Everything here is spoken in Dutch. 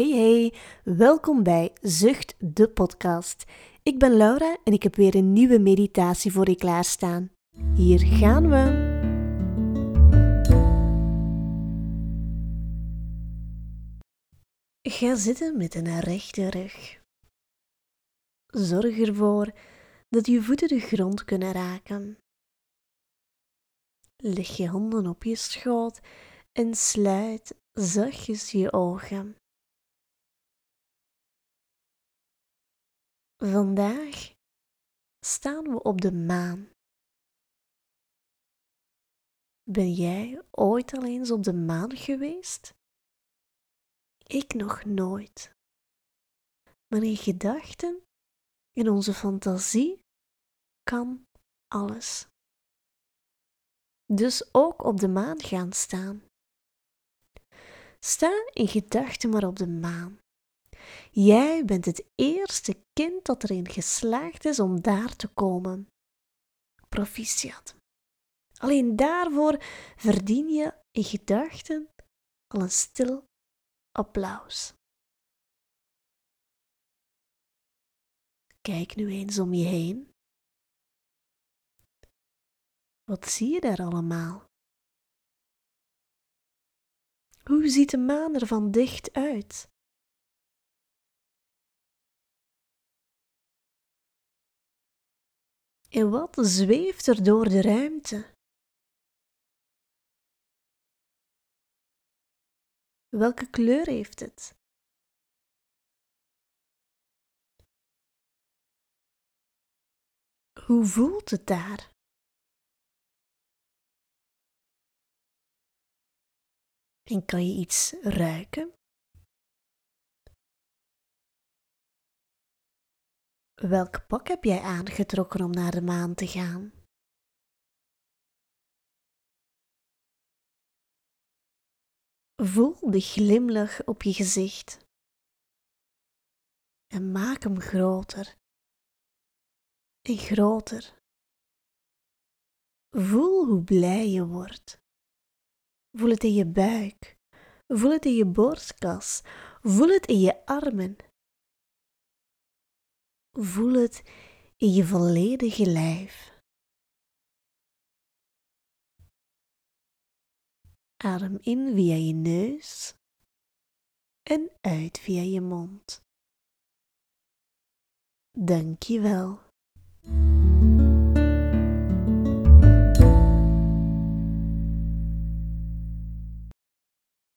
Hey hey, welkom bij Zucht de podcast. Ik ben Laura en ik heb weer een nieuwe meditatie voor je klaarstaan. Hier gaan we. Ga zitten met een rechte rug. Zorg ervoor dat je voeten de grond kunnen raken. Leg je handen op je schoot en sluit zachtjes je ogen. Vandaag staan we op de maan. Ben jij ooit al eens op de maan geweest? Ik nog nooit. Maar in gedachten, in onze fantasie, kan alles. Dus ook op de maan gaan staan. Sta in gedachten maar op de maan. Jij bent het eerste kind dat erin geslaagd is om daar te komen. Proficiat. Alleen daarvoor verdien je in gedachten al een stil applaus. Kijk nu eens om je heen. Wat zie je daar allemaal? Hoe ziet de maan er van dicht uit? En wat zweeft er door de ruimte? Welke kleur heeft het? Hoe voelt het daar? En kan je iets ruiken? Welk pak heb jij aangetrokken om naar de maan te gaan? Voel de glimlach op je gezicht en maak hem groter en groter. Voel hoe blij je wordt. Voel het in je buik, voel het in je borstkas, voel het in je armen. Voel het in je volledige lijf. Adem in via je neus en uit via je mond. Dank je wel.